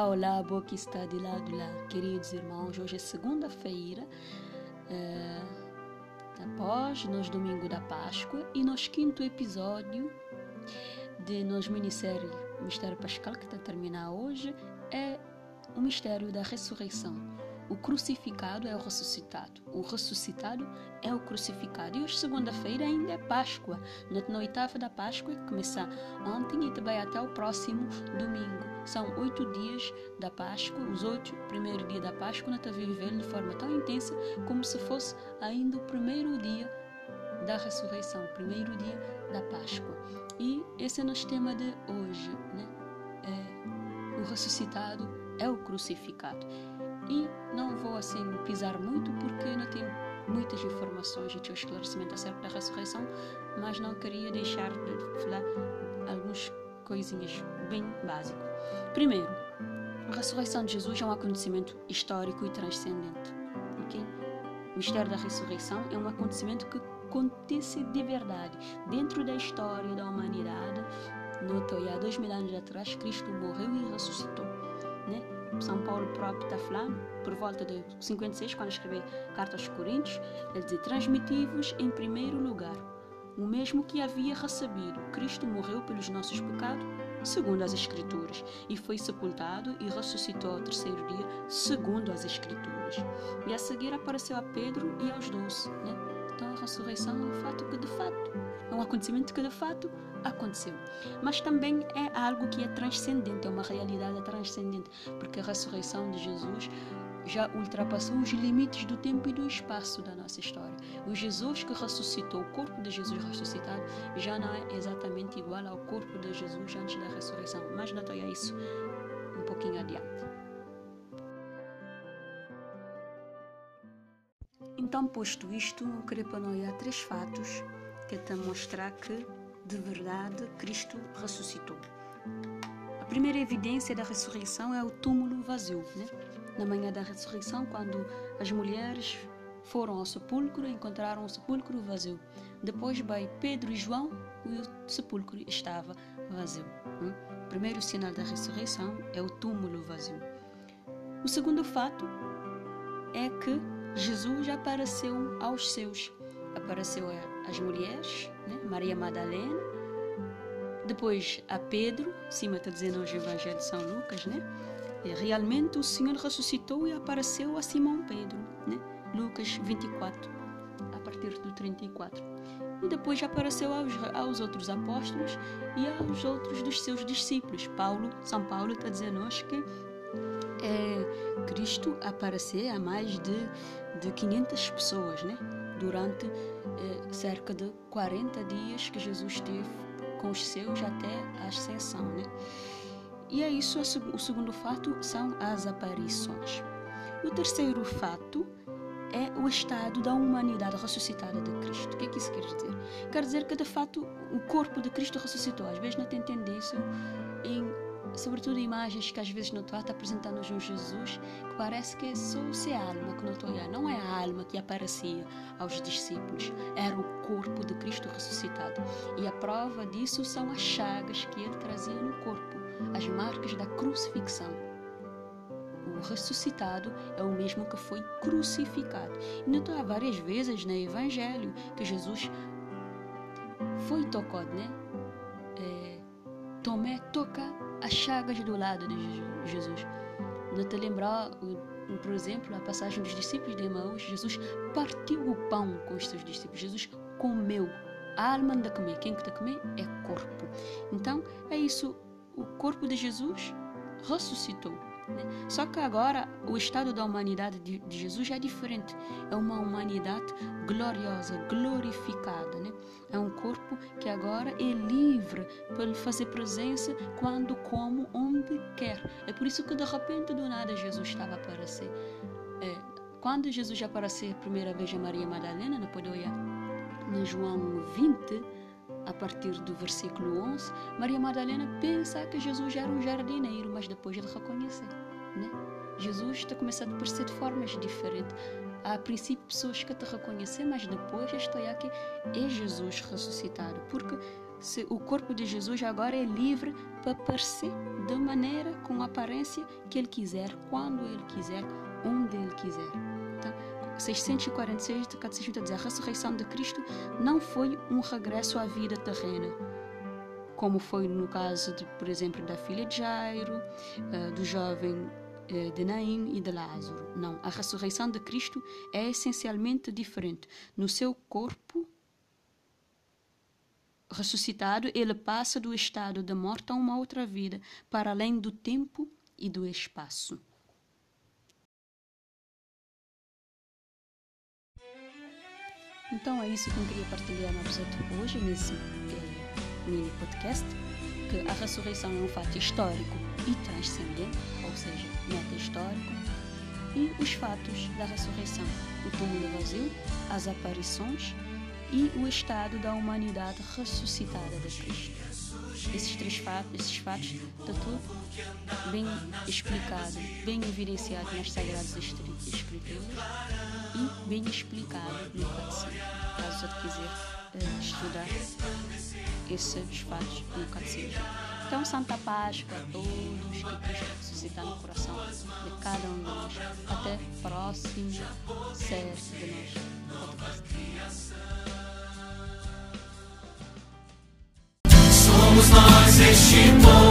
Olá, olá, boa que está de lado lá, queridos irmãos. Hoje é segunda-feira, é, após nosso domingo da Páscoa e nosso quinto episódio de nosso ministério, Mistério Pascal, que está a terminar hoje, é o mistério da ressurreição. O crucificado é o ressuscitado. O ressuscitado é o crucificado. E hoje, segunda-feira, ainda é Páscoa. Na oitava da Páscoa, que começa ontem e também até o próximo domingo. São oito dias da Páscoa, os oito primeiros dias da Páscoa, nós vivendo de forma tão intensa como se fosse ainda o primeiro dia da ressurreição, o primeiro dia da Páscoa. E esse é o nosso tema de hoje, né? É, o ressuscitado é o crucificado. E não vou assim pisar muito porque não tenho muitas informações e teu esclarecimento acerca da ressurreição, mas não queria deixar de falar algumas coisinhas bem básicas. Primeiro, a ressurreição de Jesus é um acontecimento histórico e transcendente. Okay? O mistério da ressurreição é um acontecimento que acontece de verdade dentro da história da humanidade. Notou, há dois mil anos atrás, Cristo morreu e ressuscitou. Né? São Paulo próprio está falando, por volta de 56, quando escreveu carta aos Coríntios, ele diz: transmitivos em primeiro lugar, o mesmo que havia recebido. Cristo morreu pelos nossos pecados, segundo as Escrituras, e foi sepultado e ressuscitou ao terceiro dia, segundo as Escrituras. E a seguir apareceu a Pedro e aos doze. Né? Então a ressurreição é um fato que de fato, é um acontecimento que de fato aconteceu. Mas também é algo que é transcendente, é uma realidade transcendente, porque a ressurreição de Jesus já ultrapassou os limites do tempo e do espaço da nossa história. O Jesus que ressuscitou, o corpo de Jesus ressuscitado, já não é exatamente igual ao corpo de Jesus antes da ressurreição. Mas é isso um pouquinho adiante. Então, posto isto, eu queria há três fatos te mostrar que de verdade Cristo ressuscitou. A primeira evidência da ressurreição é o túmulo vazio. Né? Na manhã da ressurreição, quando as mulheres foram ao sepulcro, encontraram o sepulcro vazio. Depois vai Pedro e João e o sepulcro estava vazio. Né? O primeiro sinal da ressurreição é o túmulo vazio. O segundo fato é que Jesus apareceu aos seus. Apareceu às mulheres, né? Maria Madalena, depois a Pedro, cima está dizendo hoje o Evangelho de São Lucas, né? E realmente o Senhor ressuscitou e apareceu a Simão Pedro, né? Lucas 24, a partir do 34. E depois apareceu aos, aos outros apóstolos e aos outros dos seus discípulos. Paulo, São Paulo está dizendo hoje que é, Cristo apareceu a mais de, de 500 pessoas, né? Durante é, cerca de 40 dias que Jesus teve com os seus até a ascensão, né? E é isso, o segundo fato são as aparições. O terceiro fato é o estado da humanidade ressuscitada de Cristo. O que é que isso quer dizer? Quer dizer que, de fato, o corpo de Cristo ressuscitou. Às vezes não tem tendência em sobretudo imagens que às vezes não estou a apresentando-nos um Jesus que parece que é só ser alma que não estou a não é a alma que aparecia aos discípulos era o corpo de Cristo ressuscitado. E a prova disso são as chagas que ele trazia no corpo as marcas da crucifixão. O ressuscitado é o mesmo que foi crucificado. E notou há várias vezes no Evangelho que Jesus foi tocado né? É, Tomé toca as chagas do lado de Jesus. Não te lembrar, por exemplo, a passagem dos discípulos de Emaús, Jesus partiu o pão com os seus discípulos, Jesus comeu. A alma anda a comer, quem que está a comer é corpo. Então, é isso, o corpo de Jesus ressuscitou. Né? Só que agora o estado da humanidade de, de, Jesus é diferente. É uma humanidade gloriosa, glorificada. Né? É um corpo que agora é livre para fazer presença quando, como, onde quer. É por isso que de repente do nada Jesus estava a aparecer. É, quando Jesus apareceu a primeira vez a Maria Madalena, na Podoia, em João 20, a partir do versículo 11, Maria Madalena pensa que Jesus era um jardineiro, mas depois ele reconhece. Né? Jesus está começando a aparecer de formas diferentes. Há a princípio pessoas que te reconhecem, mas depois estou aqui é Jesus ressuscitado, porque se o corpo de Jesus agora é livre para aparecer da maneira, com a aparência que ele quiser, quando ele quiser, onde ele quiser. Então, 646 do Catecismo está a a ressurreição de Cristo não foi um regresso à vida terrena, como foi no caso, de, por exemplo, da filha de Jairo, eh, do jovem eh, de Naim e de Lázaro. Não, a ressurreição de Cristo é essencialmente diferente. No seu corpo ressuscitado, ele passa do estado de morte a uma outra vida, para além do tempo e do espaço. Então é isso que eu queria partilhar no episódio hoje, nesse eh, mini podcast, que a ressurreição é um fato histórico e transcendente, ou seja, meta histórico, e os fatos da ressurreição, o túmulo vazio, as aparições e o estado da humanidade ressuscitada de Cristo. Fatos, esses fatos, está tudo bem explicado, bem evidenciado nas Sagradas Escrituras e bem explicado no Catecismo. Caso você quiser uh, estudar esses fatos no Catecismo. Então, Santa Páscoa a todos, que Cristo ressuscita no coração de cada um de nós. Até próximo série de nós este povo.